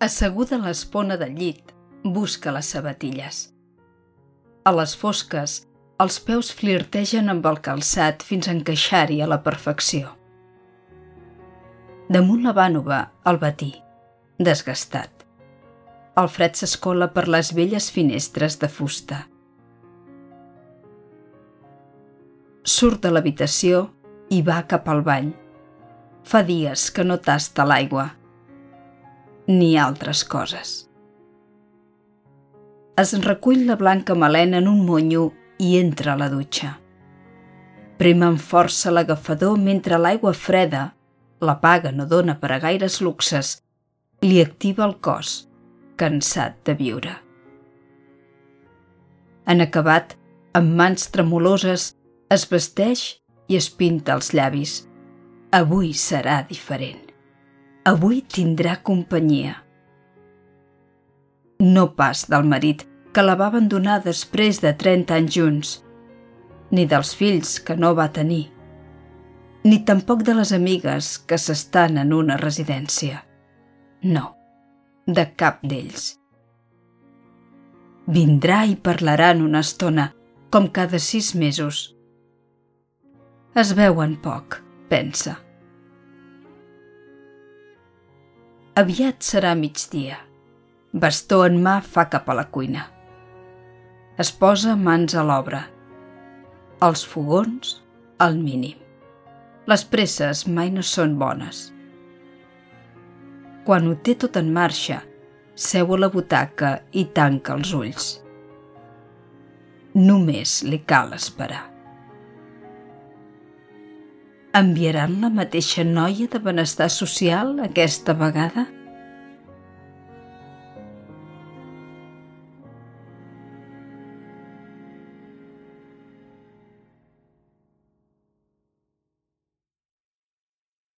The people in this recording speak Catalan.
Asseguda a l'espona del llit, busca les sabatilles. A les fosques, els peus flirtegen amb el calçat fins a encaixar-hi a la perfecció. Damunt la vànova, el batí, desgastat. El fred s'escola per les velles finestres de fusta. Surt de l'habitació i va cap al bany. Fa dies que no tasta l'aigua ni altres coses. Es recull la blanca melena en un monyo i entra a la dutxa. Prema amb força l'agafador mentre l'aigua freda, la paga no dona per a gaires luxes, li activa el cos, cansat de viure. En acabat, amb mans tremoloses, es vesteix i es pinta els llavis. Avui serà diferent avui tindrà companyia. No pas del marit que la va abandonar després de 30 anys junts, ni dels fills que no va tenir, ni tampoc de les amigues que s'estan en una residència. No, de cap d'ells. Vindrà i parlaran una estona, com cada sis mesos. Es veuen poc, pensa. Aviat serà migdia. Bastó en mà fa cap a la cuina. Es posa mans a l'obra. Els fogons, al mínim. Les presses mai no són bones. Quan ho té tot en marxa, seu a la butaca i tanca els ulls. Només li cal esperar. Enviaran la mateixa noia de benestar social aquesta vegada?